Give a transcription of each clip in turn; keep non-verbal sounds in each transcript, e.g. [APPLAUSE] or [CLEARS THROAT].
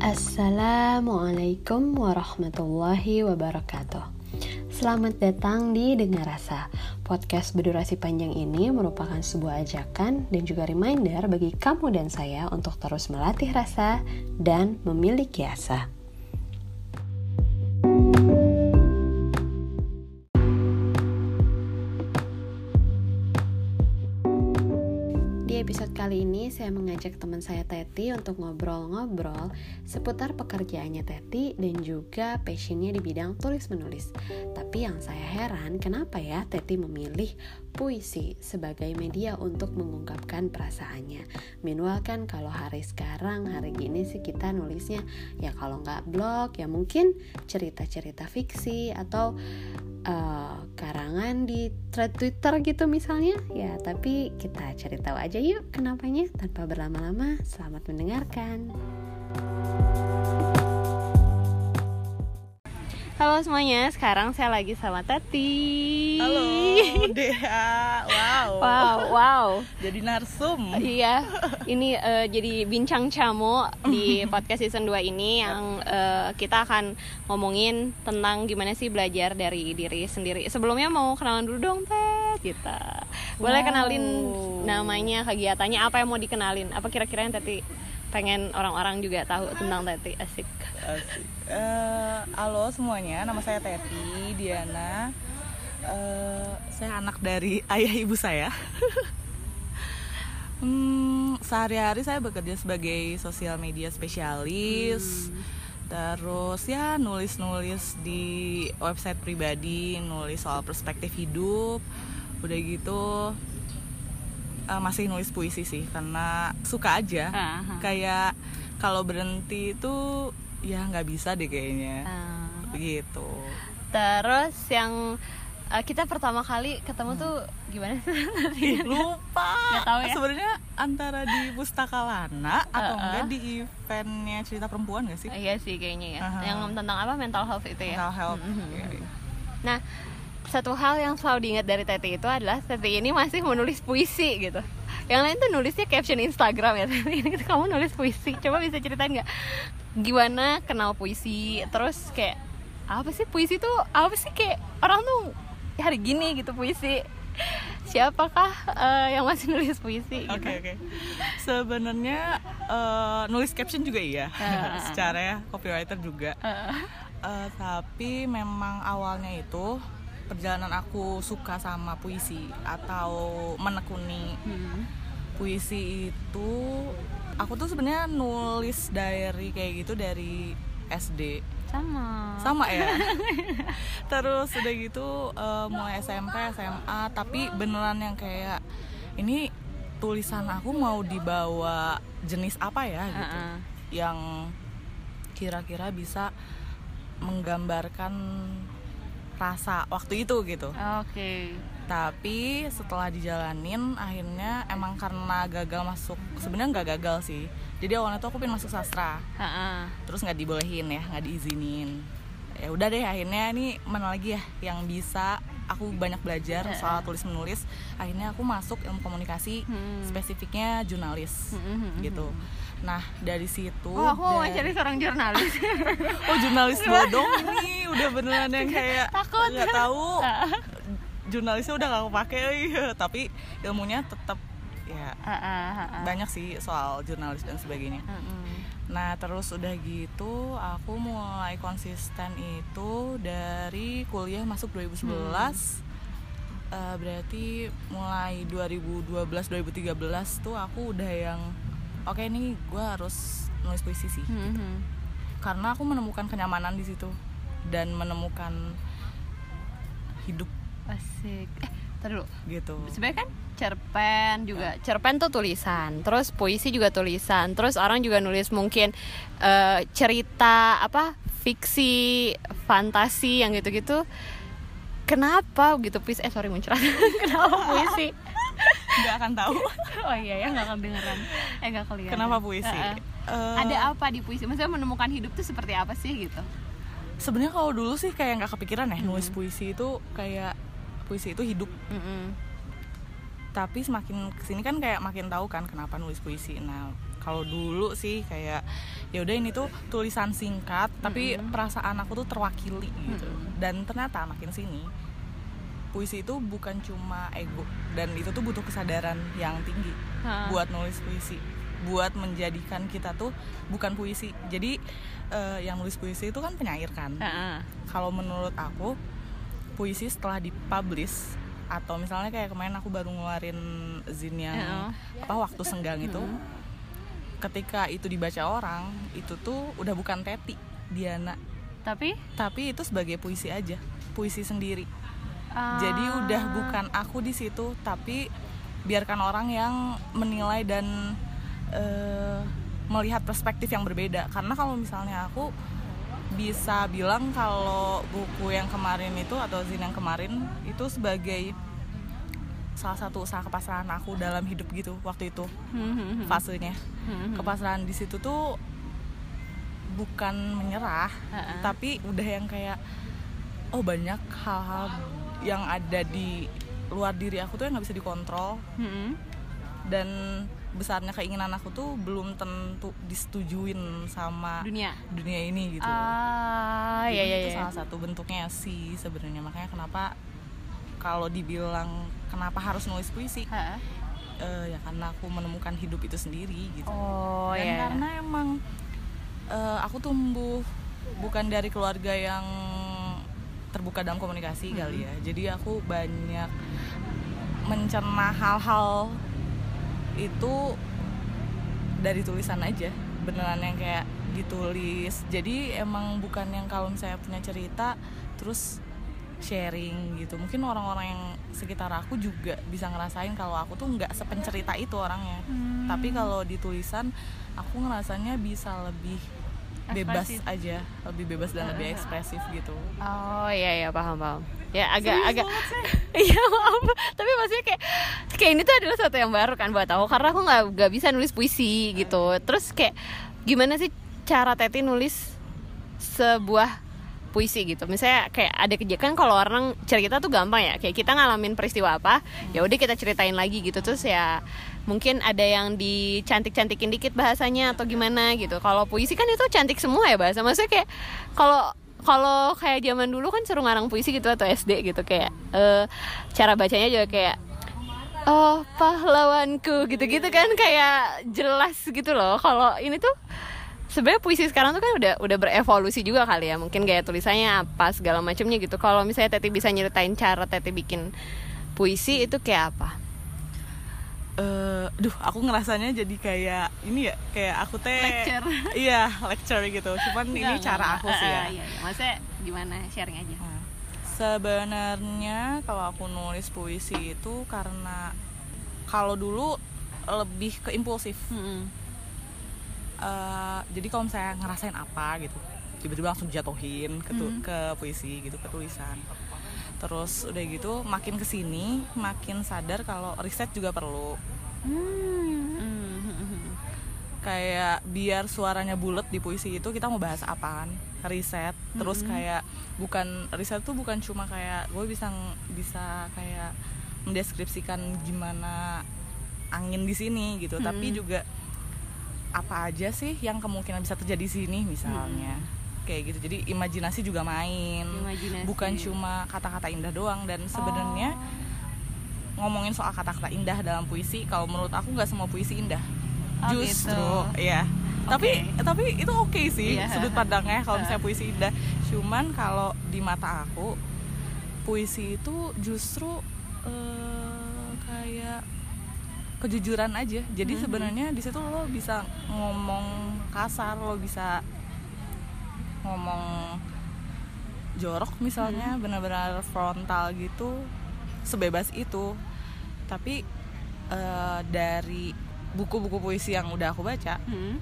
Assalamualaikum warahmatullahi wabarakatuh. Selamat datang di Dengar Rasa. Podcast berdurasi panjang ini merupakan sebuah ajakan dan juga reminder bagi kamu dan saya untuk terus melatih rasa dan memiliki asa. Kali ini saya mengajak teman saya Teti untuk ngobrol-ngobrol seputar pekerjaannya Teti dan juga passionnya di bidang tulis-menulis. Tapi yang saya heran, kenapa ya Teti memilih puisi sebagai media untuk mengungkapkan perasaannya. Meanwhile kan kalau hari sekarang, hari gini sih kita nulisnya ya kalau nggak blog ya mungkin cerita-cerita fiksi atau uh, karangan di thread Twitter gitu misalnya. Ya tapi kita cari tahu aja yuk kenapanya tanpa berlama-lama. Selamat mendengarkan Halo semuanya, sekarang saya lagi sama Tati. Halo, [LAUGHS] Dea. Wow. Wow, wow. Jadi narsum. Iya. Ini uh, jadi bincang camu di [LAUGHS] podcast season 2 ini yang uh, kita akan ngomongin tentang gimana sih belajar dari diri sendiri. Sebelumnya mau kenalan dulu dong, Teh. Kita. Boleh wow. kenalin namanya, kegiatannya, apa yang mau dikenalin? Apa kira-kira yang Tati pengen orang-orang juga tahu tentang Teti asik. Asik. Uh, halo semuanya, nama saya Teti Diana. Uh, saya anak dari [LAUGHS] ayah ibu saya. [LAUGHS] hmm, sehari-hari saya bekerja sebagai sosial media spesialis. Hmm. Terus ya nulis-nulis di website pribadi, nulis soal perspektif hidup. Udah gitu uh, masih nulis puisi sih karena suka aja uh-huh. kayak kalau berhenti itu ya nggak bisa deh kayaknya uh. begitu terus yang uh, kita pertama kali ketemu hmm. tuh gimana sih [LAUGHS] lupa tahu ya sebenarnya antara di pustaka lana atau uh, uh. enggak di eventnya cerita perempuan gak sih uh, iya sih kayaknya ya uh-huh. yang tentang apa mental health itu ya mental health mm-hmm. iya, iya. nah satu hal yang selalu diingat dari Teti itu adalah Teti ini masih menulis puisi gitu. Yang lain tuh nulisnya caption Instagram ya [LAUGHS] tapi ini kamu nulis puisi. Coba bisa ceritain nggak? Gimana kenal puisi? Terus kayak apa sih puisi tuh apa sih kayak orang tuh hari gini gitu puisi? Siapakah uh, yang masih nulis puisi oke gitu? oke okay, okay. sebenarnya uh, nulis caption juga iya. Uh, secara ya copywriter juga. Uh. Uh, tapi memang awalnya itu perjalanan aku suka sama puisi atau menekuni hmm. puisi itu aku tuh sebenarnya nulis diary kayak gitu dari SD sama. Sama ya? [LAUGHS] Terus udah gitu uh, mulai SMP SMA tapi beneran yang kayak ini tulisan aku mau dibawa jenis apa ya? Gitu. Uh -uh. yang kira-kira bisa menggambarkan rasa waktu itu gitu. Oke. Okay. Tapi setelah dijalanin akhirnya emang karena gagal masuk sebenarnya nggak gagal sih. Jadi awalnya tuh aku pengen masuk sastra. Uh -uh. Terus nggak dibolehin ya, nggak diizinin. Ya udah deh akhirnya ini mana lagi ya yang bisa aku banyak belajar soal tulis menulis. Akhirnya aku masuk ilmu komunikasi, hmm. spesifiknya jurnalis hmm, hmm, hmm gitu. Hmm Nah dari situ Oh aku mau cari seorang jurnalis. [LAUGHS] Oh jurnalis bodong ini udah beneran yang kayak Takut. Gak tahu. [LAUGHS] Jurnalisnya udah gak kepake Tapi ilmunya tetap ya uh, uh, uh, banyak sih soal jurnalis dan sebagainya. Uh, uh. Nah terus udah gitu aku mulai konsisten itu dari kuliah masuk 2011 hmm. uh, berarti mulai 2012 2013 tuh aku udah yang oke okay, ini gue harus nulis puisi sih mm -hmm. gitu. Hmm. karena aku menemukan kenyamanan di situ dan menemukan hidup asik eh dulu gitu sebenarnya kan cerpen juga uh. cerpen tuh tulisan terus puisi juga tulisan terus orang juga nulis mungkin uh, cerita apa fiksi fantasi yang gitu-gitu kenapa gitu puisi eh sorry muncrat [LAUGHS] kenapa puisi nggak akan tahu. [LAUGHS] Oh iya ya nggak akan dengeran eh nggak kelihatan. Kenapa puisi? Uh, uh, ada apa di puisi? Maksudnya menemukan hidup tuh seperti apa sih gitu? Sebenarnya kalau dulu sih kayak nggak kepikiran ya hmm. nulis puisi itu kayak puisi itu hidup. Mm -hmm. tapi semakin ke sini kan kayak makin tahu kan kenapa nulis puisi. Nah kalau dulu sih kayak ya udah ini tuh tulisan singkat tapi mm-hmm. perasaan aku tuh terwakili gitu. Mm-hmm. dan ternyata makin sini puisi itu bukan cuma ego. Dan itu tuh butuh kesadaran yang tinggi ha. buat nulis puisi. Buat menjadikan kita tuh bukan puisi. Jadi uh, yang nulis puisi itu kan penyair kan? Kalau menurut aku puisi setelah dipublish atau misalnya kayak kemarin aku baru ngeluarin zin yang apa waktu senggang itu ketika itu dibaca orang itu tuh udah bukan Teti Diana. Tapi? Tapi itu sebagai puisi aja puisi sendiri uh... jadi udah bukan aku di situ tapi biarkan orang yang menilai dan uh, melihat perspektif yang berbeda karena kalau misalnya aku bisa bilang kalau buku yang kemarin itu atau zin yang kemarin itu sebagai salah satu usaha kepasrahan aku dalam hidup gitu waktu itu hmm. fasenya hmm. kepasrahan di situ tuh bukan menyerah uh-uh. tapi udah yang kayak oh banyak hal-hal yang ada di luar diri aku tuh yang nggak bisa dikontrol hmm. dan besarnya keinginan aku tuh belum tentu disetujuin sama dunia dunia ini gitu ah iya iya itu iya. salah satu bentuknya sih sebenarnya makanya kenapa kalau dibilang kenapa harus nulis puisi uh, ya karena aku menemukan hidup itu sendiri gitu oh, dan yeah. karena emang uh, aku tumbuh bukan dari keluarga yang terbuka dalam komunikasi hmm. kali ya jadi aku banyak mencerna hal-hal itu dari tulisan aja beneran yang kayak ditulis jadi emang bukan yang kalau misalnya punya cerita terus sharing gitu mungkin orang-orang yang sekitar aku juga bisa ngerasain kalau aku tuh nggak sepencerita itu orangnya hmm. tapi kalau di tulisan aku ngerasanya bisa lebih bebas Ekspresif. aja lebih bebas dan lebih ekspresif gitu. Oh iya iya paham paham. Ya agak Serius agak [LAUGHS] iya maaf. Tapi maksudnya kayak kayak ini tuh adalah sesuatu yang baru kan buat aku. Karena aku nggak nggak bisa nulis puisi gitu. Terus kayak gimana sih cara Teti nulis sebuah puisi gitu? Misalnya kayak ada kejadian kalau orang cerita tuh gampang ya. Kayak kita ngalamin peristiwa apa ya udah kita ceritain lagi gitu. Terus ya mungkin ada yang dicantik-cantikin dikit bahasanya atau gimana gitu. Kalau puisi kan itu cantik semua ya bahasa. Maksudnya kayak kalau kalau kayak zaman dulu kan suruh ngarang puisi gitu atau SD gitu. Kayak uh, cara bacanya juga kayak oh pahlawanku gitu-gitu kan. Kayak jelas gitu loh. Kalau ini tuh sebenarnya puisi sekarang tuh kan udah udah berevolusi juga kali ya. Mungkin gaya tulisannya apa segala macamnya gitu. Kalau misalnya Teti bisa nyeritain cara Teti bikin puisi itu kayak apa? Uh, duh aku ngerasanya jadi kayak ini ya kayak aku teh lecture. [LAUGHS] Iya lecture gitu. Cuman enggak, ini cara aku sih ya. uh, iya, iya. maksudnya gimana? Sharing aja. Uh, sebenarnya kalau aku nulis puisi itu karena kalau dulu lebih ke impulsif. -hmm uh, jadi kalau misalnya ngerasain apa gitu tiba-tiba langsung jatuhin ke, hmm. ke puisi gitu ke tulisan terus udah gitu makin ke sini makin sadar kalau riset juga perlu hmm. kayak biar suaranya bulat di puisi itu kita mau bahas apaan riset terus hmm. kayak bukan riset tuh bukan cuma kayak gue bisa bisa kayak mendeskripsikan gimana angin di sini gitu hmm. tapi juga apa aja sih yang kemungkinan bisa terjadi di sini misalnya hmm. Kayak gitu jadi imajinasi juga main imajinasi. bukan cuma kata-kata indah doang dan sebenarnya oh. ngomongin soal kata-kata indah dalam puisi kalau menurut aku nggak semua puisi indah oh, justru gitu. ya okay. tapi tapi itu oke okay sih yeah. sudut pandangnya kalau misalnya puisi indah cuman kalau di mata aku puisi itu justru uh, kayak kejujuran aja jadi hmm. sebenarnya di situ lo bisa ngomong kasar lo bisa ngomong jorok misalnya hmm. benar-benar frontal gitu sebebas itu tapi uh, dari buku-buku puisi yang udah aku baca hmm.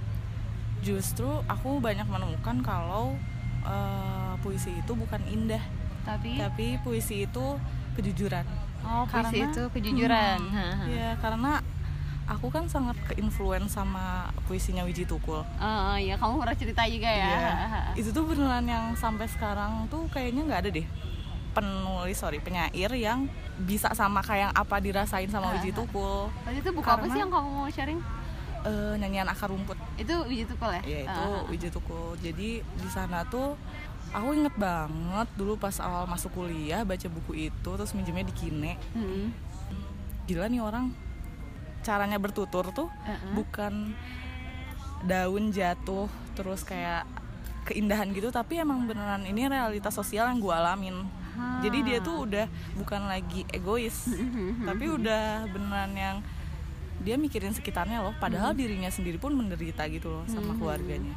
justru aku banyak menemukan kalau uh, puisi itu bukan indah tapi tapi puisi itu kejujuran Oh, puisi itu kejujuran. Hmm, ya, karena aku kan sangat keinfluence sama puisinya Wiji Tukul. Oh, iya, kamu pernah cerita juga ya. Iya. [LAUGHS] itu tuh beneran yang sampai sekarang tuh kayaknya nggak ada deh penulis sorry penyair yang bisa sama kayak apa dirasain sama Wiji Tukul. Tadi itu buku Karena, apa sih yang kamu mau sharing? uh, nyanyian akar rumput itu wiji tukul ya iya itu uh, wiji tukul jadi di sana tuh aku inget banget dulu pas awal masuk kuliah baca buku itu terus minjemnya di kine hmm. gila nih orang caranya bertutur tuh uh -uh. bukan daun jatuh terus kayak keindahan gitu tapi emang beneran ini realitas sosial yang gue alamin ha. jadi dia tuh udah bukan lagi egois [LAUGHS] tapi udah beneran yang dia mikirin sekitarnya loh padahal hmm. dirinya sendiri pun menderita gitu loh sama hmm. keluarganya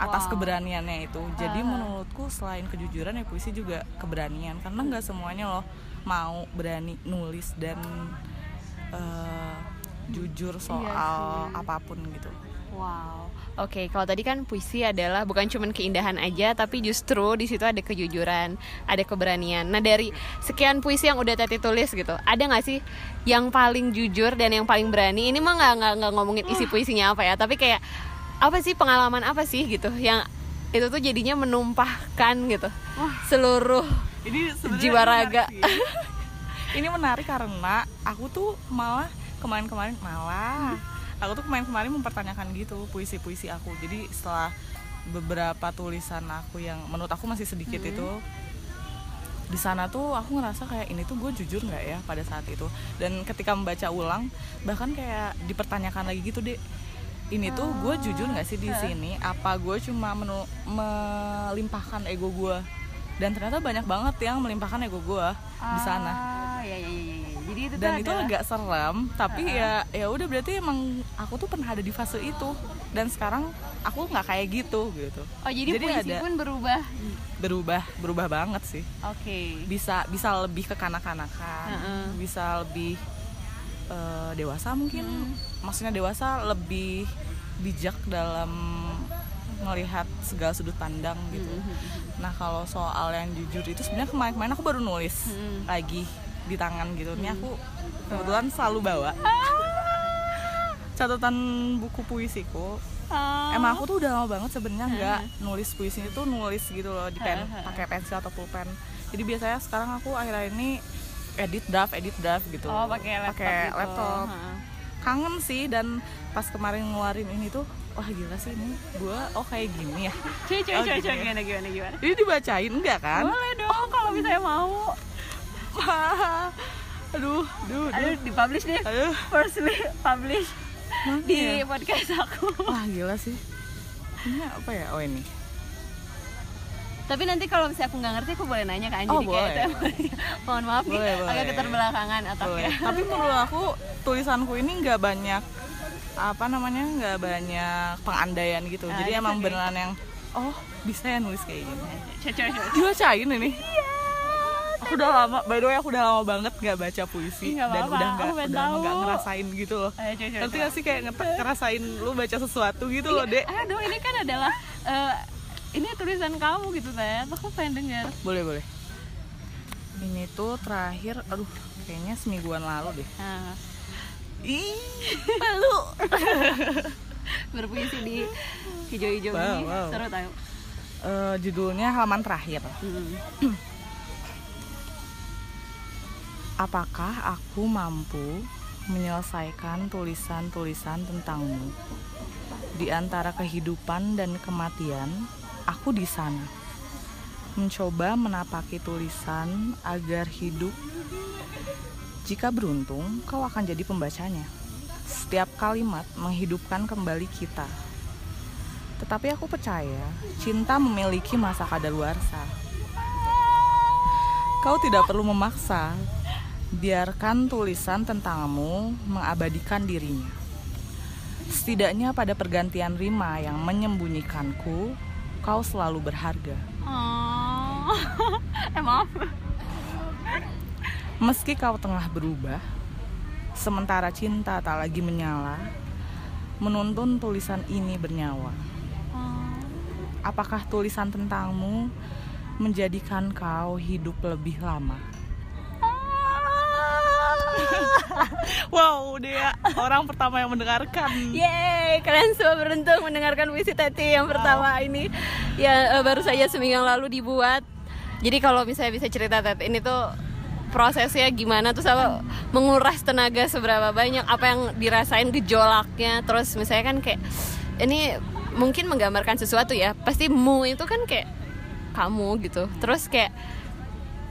atas wow. keberaniannya itu jadi menurutku selain kejujuran ya puisi juga keberanian karena nggak semuanya loh mau berani nulis dan uh, jujur iya soal iya apa pun gitu wow Oke, okay, kalau tadi kan puisi adalah bukan cuma keindahan aja, tapi justru di situ ada kejujuran, ada keberanian. Nah dari sekian puisi yang udah Tati tulis gitu, ada nggak sih yang paling jujur dan yang paling berani? Ini mah nggak nggak ngomongin isi puisinya apa ya, tapi kayak apa sih pengalaman apa sih gitu yang itu tuh jadinya menumpahkan gitu seluruh ini jiwa raga. [LAUGHS] ini menarik karena aku tuh malah kemarin-kemarin malah aku tuh kemarin-kemarin mempertanyakan gitu puisi-puisi aku. Jadi setelah beberapa tulisan aku yang menurut aku masih sedikit hmm. itu di sana tuh aku ngerasa kayak ini tuh gue jujur nggak ya pada saat itu. Dan ketika membaca ulang bahkan kayak dipertanyakan lagi gitu deh ini tuh gue jujur nggak sih di sini? Apa gue cuma menu, melimpahkan ego gue? Dan ternyata banyak banget yang melimpahkan ego gue di sana ah, ya, ya, ya, ya jadi itu dan itu agak serem tapi uh -huh. ya ya udah berarti emang aku tuh pernah ada di fase itu dan sekarang aku nggak kayak gitu gitu oh jadi, jadi puisi ada, pun berubah berubah berubah banget sih oke okay. bisa bisa lebih ke kanak-kanakan uh -uh. bisa lebih uh, dewasa mungkin hmm. maksudnya dewasa lebih bijak dalam melihat segala sudut pandang gitu. -hmm. hmm. Nah kalau soal yang jujur itu sebenarnya kemarin-kemarin aku baru nulis -hmm. lagi di tangan gitu ini aku kebetulan selalu bawa catatan buku puisiku Oh. Emang aku tuh udah lama banget sebenarnya nggak nulis puisi itu nulis gitu loh di pen pakai pensil atau pulpen. Jadi biasanya sekarang aku akhir-akhir ini edit draft, edit draft gitu. Oh, pakai laptop. Pakai gitu. laptop. Kangen sih dan pas kemarin ngeluarin ini tuh wah gila sih ini gue oh kayak gini ya cuy cuy oh, cuy cuy gimana gimana gimana ini dibacain enggak kan boleh dong oh, kalau misalnya mau [LAUGHS] aduh aduh aduh. Dipublish deh aduh. firstly publish Mana di ya? podcast aku. Wah gila sih. Ini apa ya? Oh ini. Tapi nanti kalau misalnya aku nggak ngerti aku boleh nanya kan. Oh, jadi boleh. [LAUGHS] kayak mohon maaf boleh, nih boleh. agak keterbelakangan atau tapi menurut aku tulisanku ini nggak banyak apa namanya nggak banyak pengandaian gitu. Nah, jadi emang okay. beneran yang oh bisa ya nulis kayak gini. Dibacain ini. Iya aku udah lama by the way aku udah lama banget gak baca puisi gak dan apa, udah nggak udah nggak ngerasain gitu loh. Nanti gak sih kayak ngerasain lu baca sesuatu gitu loh dek? aduh ini kan adalah uh, ini tulisan kamu gitu saya aku pengen dengar boleh boleh. Ini tuh terakhir aduh kayaknya semingguan lalu deh. Uh. ih [LAUGHS] malu. [LAUGHS] Berpuisi di hijau-hijau wow, ini wow. seru tahu. Uh, judulnya halaman terakhir. Hmm. [CLEARS THROAT] Apakah aku mampu menyelesaikan tulisan-tulisan tentangmu? Di antara kehidupan dan kematian, aku di sana. Mencoba menapaki tulisan agar hidup. Jika beruntung, kau akan jadi pembacanya. Setiap kalimat menghidupkan kembali kita. Tetapi aku percaya, cinta memiliki masa kadaluarsa. Kau tidak perlu memaksa, biarkan tulisan tentangmu mengabadikan dirinya. Setidaknya pada pergantian rima yang menyembunyikanku, kau selalu berharga. Oh, [LAUGHS] eh maaf. Meski kau tengah berubah, sementara cinta tak lagi menyala, menuntun tulisan ini bernyawa. Oh. Apakah tulisan tentangmu menjadikan kau hidup lebih lama? [LAUGHS] wow dia orang pertama yang mendengarkan. Yeay kalian semua beruntung mendengarkan puisi Teti yang pertama wow. ini. Ya uh, baru saja seminggu yang lalu dibuat. Jadi kalau misalnya bisa cerita Teti ini tuh prosesnya gimana terus apa menguras tenaga seberapa banyak apa yang dirasain gejolaknya. Terus misalnya kan kayak ini mungkin menggambarkan sesuatu ya pasti mu itu kan kayak kamu gitu. Terus kayak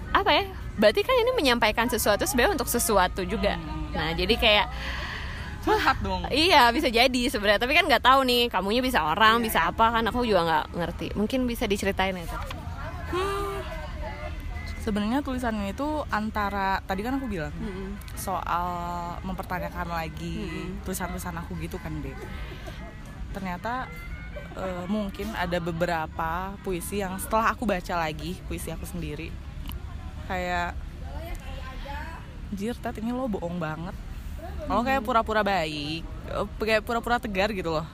apa ya berarti kan ini menyampaikan sesuatu sebenarnya untuk sesuatu juga. Nah jadi kayak curhat dong. iya bisa jadi sebenarnya. Tapi kan nggak tahu nih kamunya bisa orang bisa apa kan aku juga nggak ngerti. Mungkin bisa diceritain itu hmm, sebenarnya tulisannya itu antara tadi kan aku bilang mm -hmm. soal mempertanyakan lagi mm -hmm. tulisan-tulisan aku gitu kan deh ternyata uh, mungkin ada beberapa puisi yang setelah aku baca lagi puisi aku sendiri kayak jir tet ini lo bohong banget. Lo kayak pura-pura baik eh, kayak pura-pura tegar gitu loh.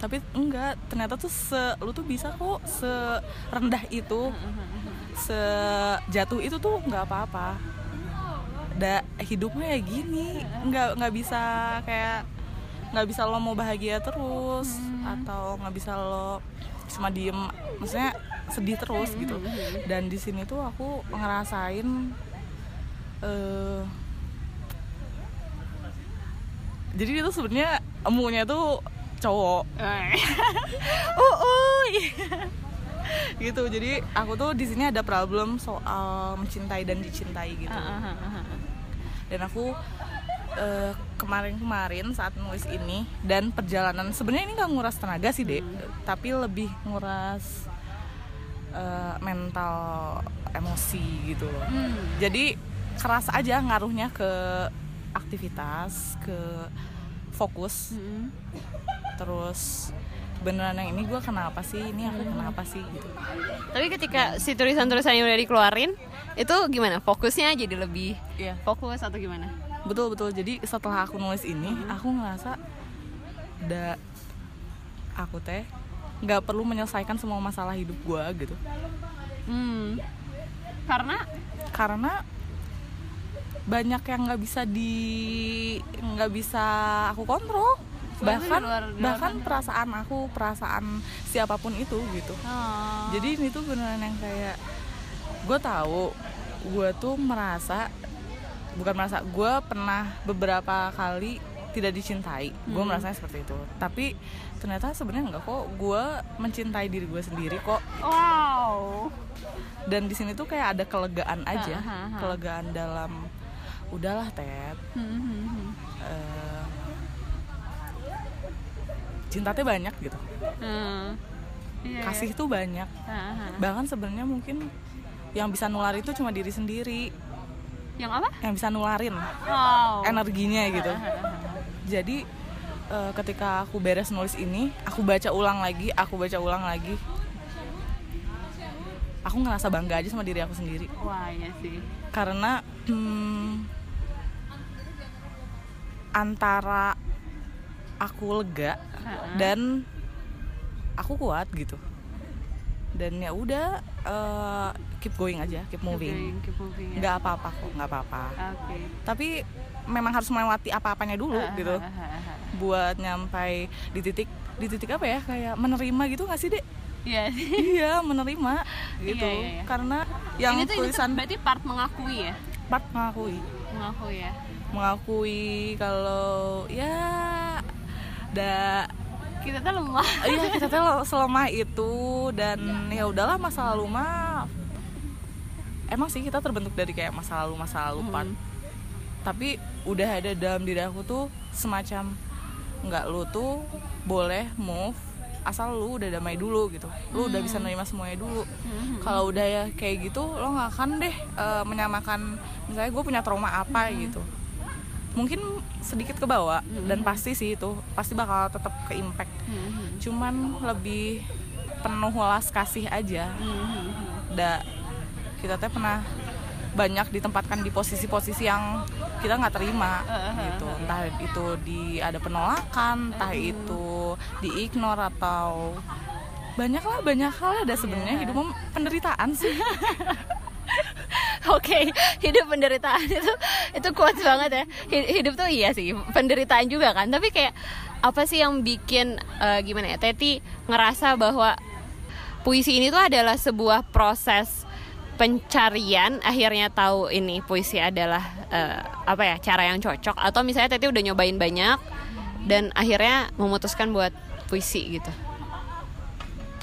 Tapi enggak ternyata tuh se lu tuh bisa kok serendah itu sejatuh itu tuh nggak apa-apa. Da hidupnya ya gini nggak nggak bisa kayak nggak bisa lo mau bahagia terus hmm. atau nggak bisa lo cuma diem. Maksudnya sedih terus gitu. Dan di sini tuh aku ngerasain uh, jadi itu sebenarnya emunya tuh cowok. Uh, [LAUGHS] uh, gitu jadi aku tuh di sini ada problem soal mencintai dan dicintai gitu. Ah, ah, ah, dan aku kemarin eh, kemarin-kemarin saat nulis ini dan perjalanan sebenarnya ini nggak nguras tenaga sih dek. Hmm. tapi lebih nguras uh, mental emosi gitu loh hmm. jadi keras aja ngaruhnya ke aktivitas ke fokus hmm. terus beneran yang ini gue kenapa sih ini aku hmm. kenapa sih gitu tapi ketika si tulisan-tulisan yang udah dikeluarin itu gimana fokusnya jadi lebih yeah. fokus atau gimana betul betul jadi setelah aku nulis ini hmm. aku ngerasa da aku teh nggak perlu menyelesaikan semua masalah hidup gue gitu hmm. karena karena banyak yang nggak bisa di nggak bisa aku kontrol bahkan luar, luar bahkan kan. perasaan aku perasaan siapa pun itu gitu oh. jadi ini tuh beneran yang kayak gue tahu gue tuh merasa bukan merasa gue pernah beberapa kali tidak dicintai. Hmm. gue merasanya seperti itu. Tapi ternyata sebenarnya enggak kok. Gue mencintai diri gue sendiri kok. Wow. Dan di sini tuh kayak ada kelegaan aja. ha, ha, ha. kelegaan dalam udahlah Ted. Hmm, uh, cinta tuh banyak gitu. Hmm. yeah, kasih yeah. tuh banyak. Bahkan sebenarnya mungkin yang bisa nular itu cuma diri sendiri. Yang apa? Yang bisa nularin wow. energinya gitu jadi uh, ketika aku beres nulis ini aku baca ulang lagi aku baca ulang lagi aku ngerasa bangga aja sama diri aku sendiri wah ya sih karena hmm, antara aku lega uh-huh. dan aku kuat gitu dan ya udah uh, keep going aja keep moving, keep moving ya. nggak apa-apa kok nggak apa-apa okay. tapi memang harus melewati apa-apanya dulu uh, gitu. uh, uh, uh, buat nyampai di titik di titik apa ya kayak menerima gitu nggak sih dek? Iya. Iya menerima [LAUGHS] gitu. iya, iya, iya. karena yang ini tuh, tulisan ini tuh berarti part mengakui ya? Part mengakui. Mengakui ya? Mengakui kalau ya da kita tuh lemah. [LAUGHS] Iya kita tuh [LAUGHS] selemah itu dan ya udahlah masa lalu mah emang sih kita terbentuk dari kayak masa lalu masa lalu hmm. Tapi udah ada dalam diri aku tuh semacam nggak lu tuh boleh move asal lu udah damai dulu gitu lu hmm. udah bisa nerima semuanya dulu hmm. kalau udah ya kayak gitu lo nggak akan deh uh, menyamakan misalnya gue punya trauma apa hmm. gitu mungkin sedikit ke bawah hmm. dan pasti sih itu pasti bakal tetap ke impact hmm. cuman lebih penuh welas kasih aja hmm. da kita teh pernah banyak ditempatkan di posisi-posisi yang kita nggak terima gitu entah itu di ada penolakan entah itu di ignore atau banyak lah banyak hal ada sebenarnya yeah. hidup penderitaan sih [LAUGHS] Oke, okay, hidup penderitaan itu itu kuat banget ya. Hidup tuh iya sih, penderitaan juga kan. Tapi kayak apa sih yang bikin uh, gimana ya? Teti ngerasa bahwa puisi ini tuh adalah sebuah proses pencarian akhirnya tahu ini puisi adalah uh, apa ya cara yang cocok. Atau misalnya Teti udah nyobain banyak dan akhirnya memutuskan buat puisi gitu.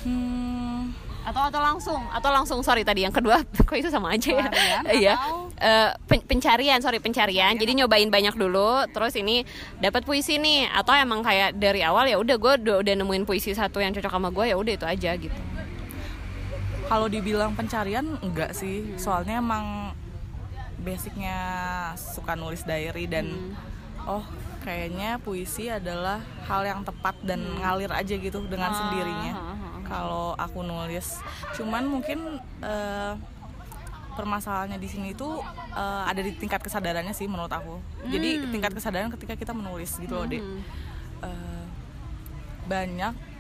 Hmm. atau atau langsung atau langsung sorry tadi yang kedua [LAUGHS] kok itu sama aja ya? [LAUGHS] Iya. uh, pencarian sorry pencarian. Jadi nyobain banyak dulu terus ini dapat puisi nih. Atau emang kayak dari awal ya udah gue udah, udah nemuin puisi satu yang cocok sama gue ya udah itu aja gitu kalau dibilang pencarian enggak sih hmm. soalnya emang basicnya suka nulis diary dan hmm. oh kayaknya puisi adalah hal yang tepat dan hmm. ngalir aja gitu dengan ah, sendirinya ah, ah, kalau aku nulis cuman mungkin uh, permasalahannya di sini itu uh, ada di tingkat kesadarannya sih menurut aku hmm. jadi tingkat kesadaran ketika kita menulis gitu loh deh uh, banyak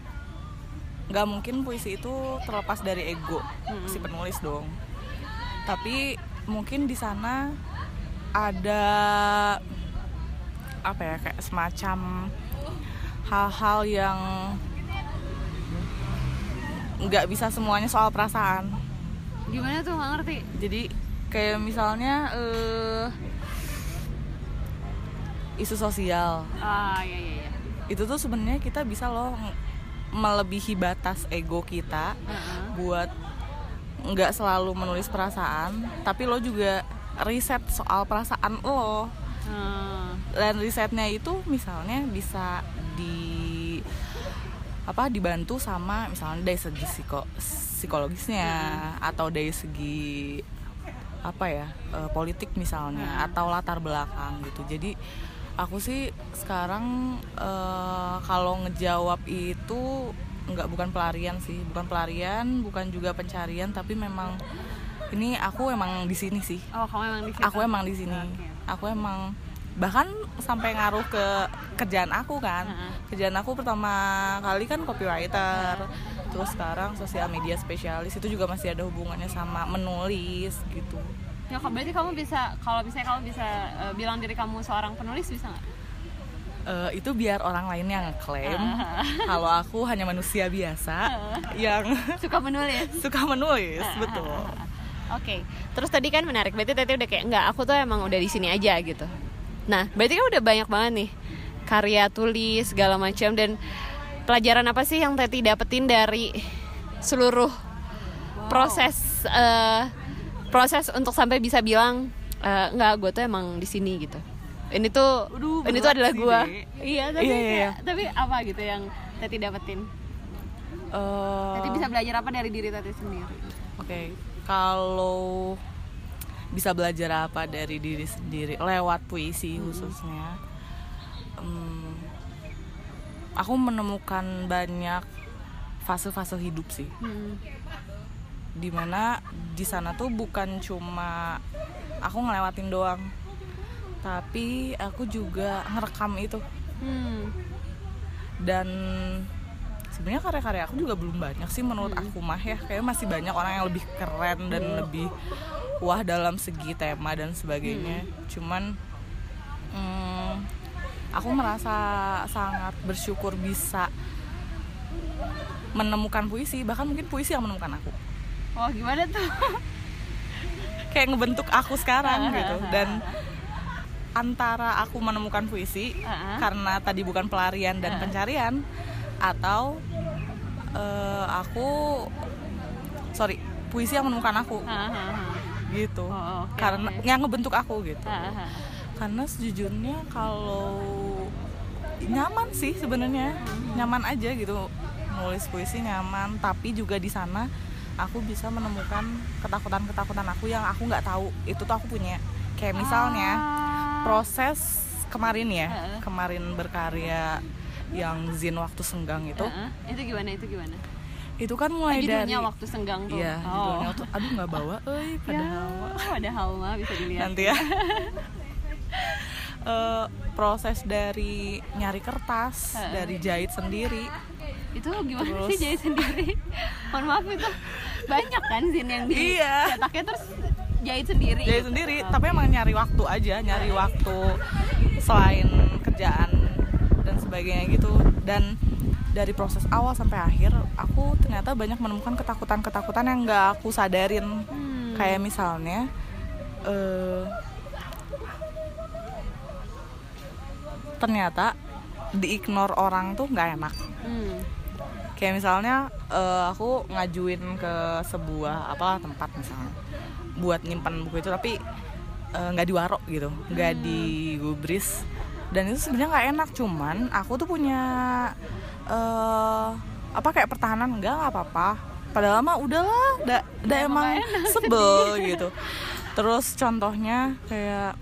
nggak mungkin puisi itu terlepas dari ego hmm. si penulis dong. Tapi mungkin di sana ada apa ya kayak semacam hal-hal yang nggak bisa semuanya soal perasaan. Gimana tuh? Nggak ngerti. Jadi kayak misalnya uh, isu sosial. Ah iya iya, iya. itu tuh sebenarnya kita bisa loh melebihi batas ego kita uh-huh. buat nggak selalu menulis perasaan tapi lo juga riset soal perasaan lo uh. dan risetnya itu misalnya bisa di apa dibantu sama misalnya dari segi psiko, psikologisnya uh. atau dari segi apa ya uh, politik misalnya uh. atau latar belakang gitu jadi aku sih sekarang uh, kalau ngejawab itu nggak bukan pelarian sih bukan pelarian bukan juga pencarian tapi memang ini aku emang di sini sih oh kamu emang di sini aku emang di sini okay. aku emang bahkan sampai ngaruh ke kerjaan aku kan uh -huh. kerjaan aku pertama kali kan copywriter uh -huh. terus sekarang sosial media spesialis itu juga masih ada hubungannya sama menulis gitu ya berarti kamu bisa kalau misalnya kamu bisa uh, bilang diri kamu seorang penulis bisa nggak uh, itu biar orang lain yang ngeklaim uh. [LAUGHS] kalau aku hanya manusia biasa uh. yang suka menulis [LAUGHS] suka menulis uh. betul Oke, okay. terus tadi kan menarik. Berarti tadi udah kayak enggak, aku tuh emang udah di sini aja gitu. Nah, berarti kan udah banyak banget nih karya tulis segala macam dan pelajaran apa sih yang Teti dapetin dari seluruh wow. proses uh, proses untuk sampai bisa bilang e, nggak gue tuh emang di sini gitu. Ini tuh Aduh, ini tuh adalah gue iya tapi iya, iya, iya. tapi apa gitu yang Tati dapetin? Uh, Tati bisa belajar apa dari diri Tati sendiri? Oke okay. kalau bisa belajar apa dari diri sendiri? Lewat puisi hmm. khususnya. Um, aku menemukan banyak fase-fase hidup sih. Hmm di mana di sana tuh bukan cuma aku ngelewatin doang tapi aku juga ngerekam itu hmm. dan sebenarnya karya-karya aku juga belum banyak sih menurut hmm. aku mah ya kayak masih banyak orang yang lebih keren dan hmm. lebih wah dalam segi tema dan sebagainya hmm. cuman hmm, aku merasa sangat bersyukur bisa menemukan puisi bahkan mungkin puisi yang menemukan aku oh gimana tuh [LAUGHS] kayak ngebentuk aku sekarang gitu dan antara aku menemukan puisi uh-huh. karena tadi bukan pelarian dan uh-huh. pencarian atau uh, aku sorry puisi yang menemukan aku uh-huh. gitu oh, okay, karena okay. yang ngebentuk aku gitu uh-huh. karena sejujurnya kalau nyaman sih sebenarnya uh-huh. nyaman aja gitu nulis puisi nyaman tapi juga di sana aku bisa menemukan ketakutan-ketakutan aku yang aku nggak tahu. Itu tuh aku punya. Kayak misalnya ah. proses kemarin ya uh. kemarin berkarya yang zin waktu senggang itu. Uh, itu gimana? Itu gimana? Itu kan mulai oh, dari waktu senggang tuh. Iya oh. tuh aduh nggak bawa [LAUGHS] eh padahal. Ya, padahal mah bisa dilihat. Nanti ya. Uh, [LAUGHS] proses dari nyari kertas uh. dari jahit sendiri. Itu gimana terus, sih jahit sendiri? [LAUGHS] Mohon maaf itu banyak kan zin yang di iya. cetaknya terus jahit sendiri jahit sendiri oh. tapi emang nyari waktu aja nyari waktu selain kerjaan dan sebagainya gitu dan dari proses awal sampai akhir aku ternyata banyak menemukan ketakutan-ketakutan yang nggak aku sadarin hmm. kayak misalnya uh, ternyata diignore orang tuh nggak enak hmm. Kayak misalnya uh, aku ngajuin ke sebuah apa tempat misalnya buat nyimpan buku itu tapi eh, nggak uh, diwaro gitu nggak hmm. digubris dan itu sebenarnya nggak enak cuman aku tuh punya uh, apa kayak pertahanan enggak nggak apa-apa. Padahal mah udahlah udah udah emang sebel [LAUGHS] gitu. Terus contohnya kayak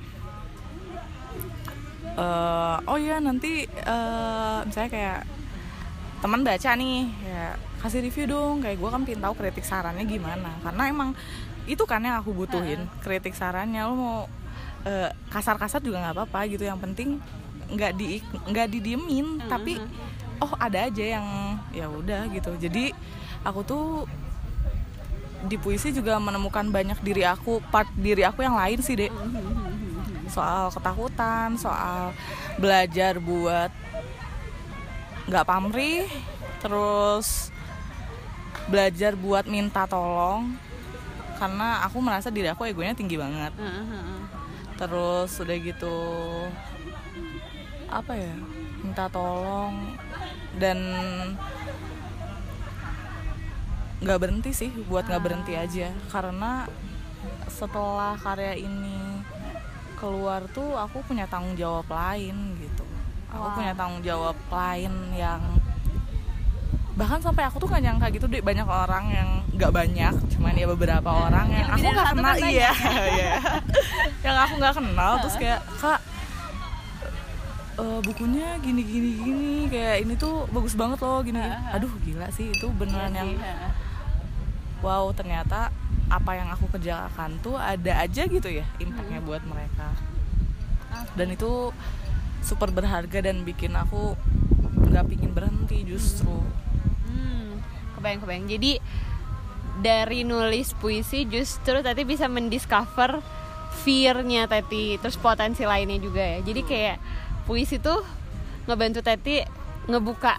uh, oh ya nanti uh, misalnya kayak teman baca nih ya kasih review dong. Kayak gue kan pengen tahu kritik sarannya gimana. Karena emang itu kan yang aku butuhin kritik sarannya. Lo mau uh, kasar-kasar juga nggak apa-apa gitu. Yang penting nggak di nggak didiemin tapi oh ada aja yang ya udah gitu. Jadi aku tuh di puisi juga menemukan banyak diri aku part diri aku yang lain sih dek. Soal ketakutan soal belajar buat nggak pamrih terus belajar buat minta tolong. Karena aku merasa diri aku egonya tinggi banget. Terus udah gitu apa ya minta tolong. Dan nggak berhenti sih buat nggak berhenti aja. Karena setelah karya ini keluar tuh aku punya tanggung jawab lain gitu aku wow. punya tanggung jawab lain yang bahkan sampai aku tuh nggak nyangka gitu deh banyak orang yang nggak banyak cuman ya beberapa orang yang, yang aku nggak kenal. iya iya. [LAUGHS] Yang aku nggak kenal terus kayak kak uh, bukunya gini gini gini kayak ini tuh bagus banget loh gini, gini. aduh gila sih itu beneran iya yang wow ternyata apa yang aku kerjakan tuh ada aja gitu ya impactnya hmm. buat mereka. Dan itu super berharga dan bikin aku nggak pingin berhenti justru. Hmm. kebayang kebayang jadi dari nulis puisi justru tadi bisa mendiscover fearnya tadi terus potensi lainnya juga ya. Jadi kayak puisi tuh ngebantu Tati ngebuka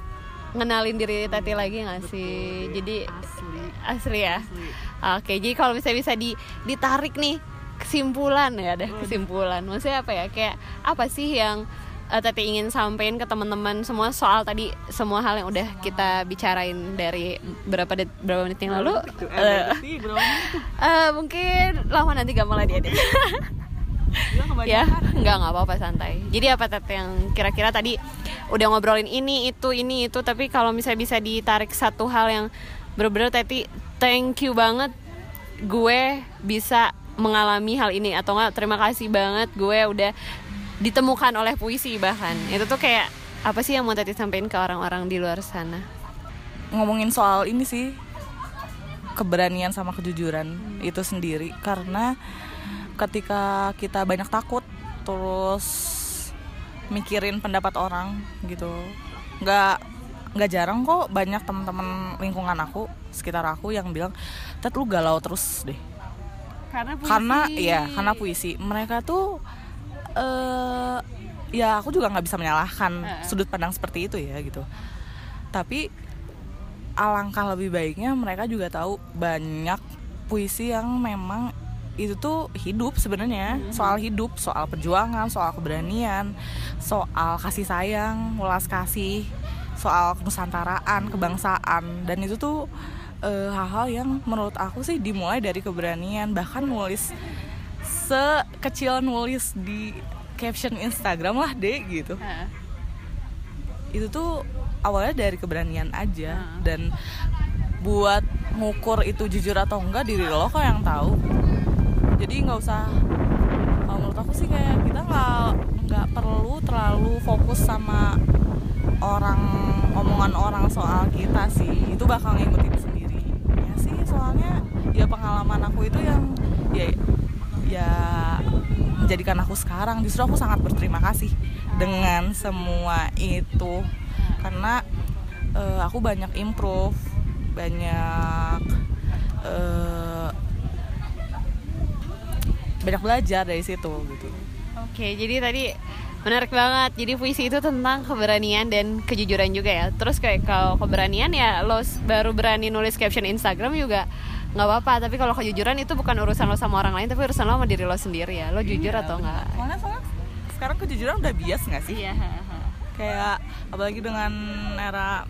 ngenalin diri Tati lagi nggak sih? Betul, jadi asli. asli ya? Asli. oke jadi kalau misalnya bisa di ditarik nih kesimpulan ya ada kesimpulan. Maksudnya apa ya? Kayak apa sih yang uh, Tati ingin sampaikan ke teman-teman semua soal tadi semua hal yang udah kita bicarain dari berapa det berapa menit yang lalu. Uh, uh, mungkin lama nanti gak malah dia deh ya nggak nggak apa-apa santai. Jadi apa tete yang kira-kira tadi udah ngobrolin ini itu ini itu tapi kalau misalnya bisa ditarik satu hal yang bener-bener teti thank you banget gue bisa mengalami hal ini atau enggak terima kasih banget gue udah ditemukan oleh puisi bahkan. Itu tuh kayak apa sih yang mau tadi sampaikan ke orang-orang di luar sana? Ngomongin soal ini sih keberanian sama kejujuran hmm. itu sendiri. Karena ketika kita banyak takut terus mikirin pendapat orang gitu nggak nggak jarang kok banyak teman-teman lingkungan aku sekitar aku yang bilang tet lu galau terus deh. Karena puisi. karena ya karena puisi. Mereka tuh uh, ya aku juga nggak bisa menyalahkan uh. sudut pandang seperti itu ya gitu tapi alangkah lebih baiknya mereka juga tahu banyak puisi yang memang itu tuh hidup sebenarnya hmm. soal hidup soal perjuangan soal keberanian soal kasih sayang mulas kasih soal kenusantaraan kebangsaan dan itu tuh hal hal-hal yang menurut aku sih dimulai dari keberanian bahkan nulis sekecil nulis di caption Instagram lah deh gitu. Ha. itu tuh awalnya dari keberanian aja. Ha. dan buat ngukur itu jujur atau enggak diri lo kok yang tahu. Jadi nggak usah kalau menurut aku sih kayak kita nggak nggak perlu terlalu fokus sama orang omongan orang soal kita sih. Itu bakal ngikutin sendiri. Ya sih soalnya ya pengalaman aku itu yang ya ya menjadikan aku sekarang. Justru aku sangat berterima kasih dengan semua itu. Karena uh, aku banyak improve banyak uh, banyak belajar dari situ gitu. Oke jadi tadi menarik banget. Jadi puisi itu tentang keberanian dan kejujuran juga ya. Terus kayak kalau keberanian ya lo baru berani nulis caption Instagram juga nggak apa-apa tapi kalau kejujuran itu bukan urusan lo sama orang lain tapi urusan lo sama diri lo sendiri ya. Lo jujur iya, atau enggak soalnya soalnya sekarang kejujuran udah bias nggak sih? Iya kayak apalagi dengan era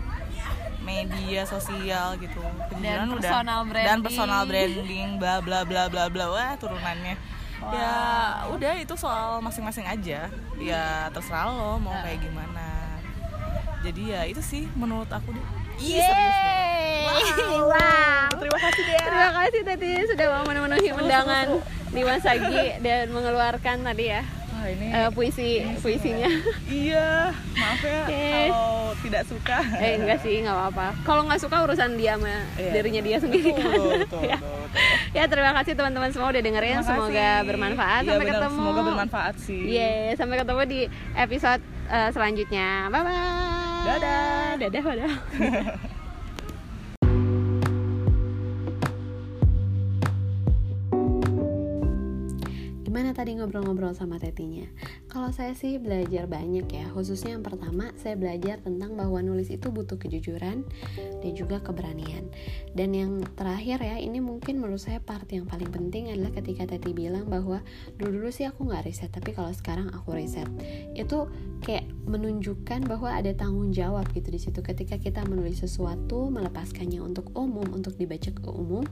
media sosial gitu. Kejujuran dan udah branding. dan personal [LAUGHS] branding bla bla bla bla bla. Wah turunannya. Wow. ya udah itu soal masing-masing aja. Ya terserah lo mau kayak gimana. Jadi ya itu sih menurut aku deh. Iya serius wow. Wow. Terima kasih deh. Terima kasih tadi sudah mau memenuhi [LAUGHS] undangan di Wasagi dan mengeluarkan tadi ya. Wah, ini uh, puisi puisinya. Iya, maaf ya okay. kalau tidak suka. Eh enggak sih, nggak apa-apa. Kalau nggak suka urusan dia sama iya. dirinya dia sendiri. Betul, betul, [LAUGHS] ya. betul, betul. ya terima kasih teman-teman semua udah dengerin. Semoga bermanfaat. Ya, sampai benar, ketemu. Semoga bermanfaat sih. Iya, yeah, sampai ketemu di episode uh, selanjutnya. Bye bye. Dadah. Dadah, dadah. [LAUGHS] tadi ngobrol-ngobrol sama tetinya? Kalau saya sih belajar banyak ya, khususnya yang pertama saya belajar tentang bahwa nulis itu butuh kejujuran dan juga keberanian. Dan yang terakhir ya, ini mungkin menurut saya part yang paling penting adalah ketika Teti bilang bahwa dulu-dulu sih aku nggak riset, tapi kalau sekarang aku riset. Itu kayak menunjukkan bahwa ada tanggung jawab gitu di situ ketika kita menulis sesuatu, melepaskannya untuk umum, untuk dibaca ke umum,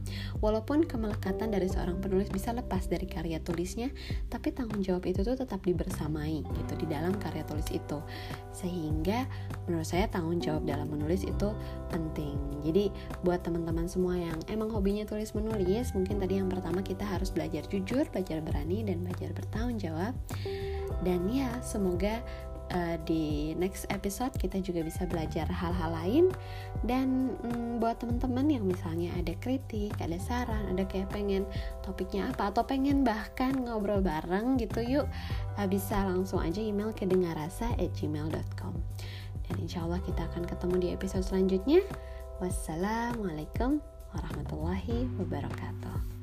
walaupun kemelekatan dari seorang penulis bisa lepas dari karya tulisnya tapi tanggung jawab itu tuh tetap dibersamai gitu di dalam karya tulis itu. Sehingga menurut saya tanggung jawab dalam menulis itu penting. Jadi buat teman-teman semua yang emang hobinya tulis menulis mungkin tadi yang pertama kita harus belajar jujur belajar berani dan belajar bertanggung jawab. Dan ya semoga uh, di next episode kita juga bisa belajar hal-hal lain. Dan um, buat teman-teman yang misalnya ada kritik, ada saran, ada kayak pengen topiknya apa atau pengen bahkan ngobrol bareng gitu yuk uh, bisa langsung aja email ke dengarrasa@gmail.com dan insya Allah kita akan ketemu di episode selanjutnya. Wassalamualaikum warahmatullahi wabarakatuh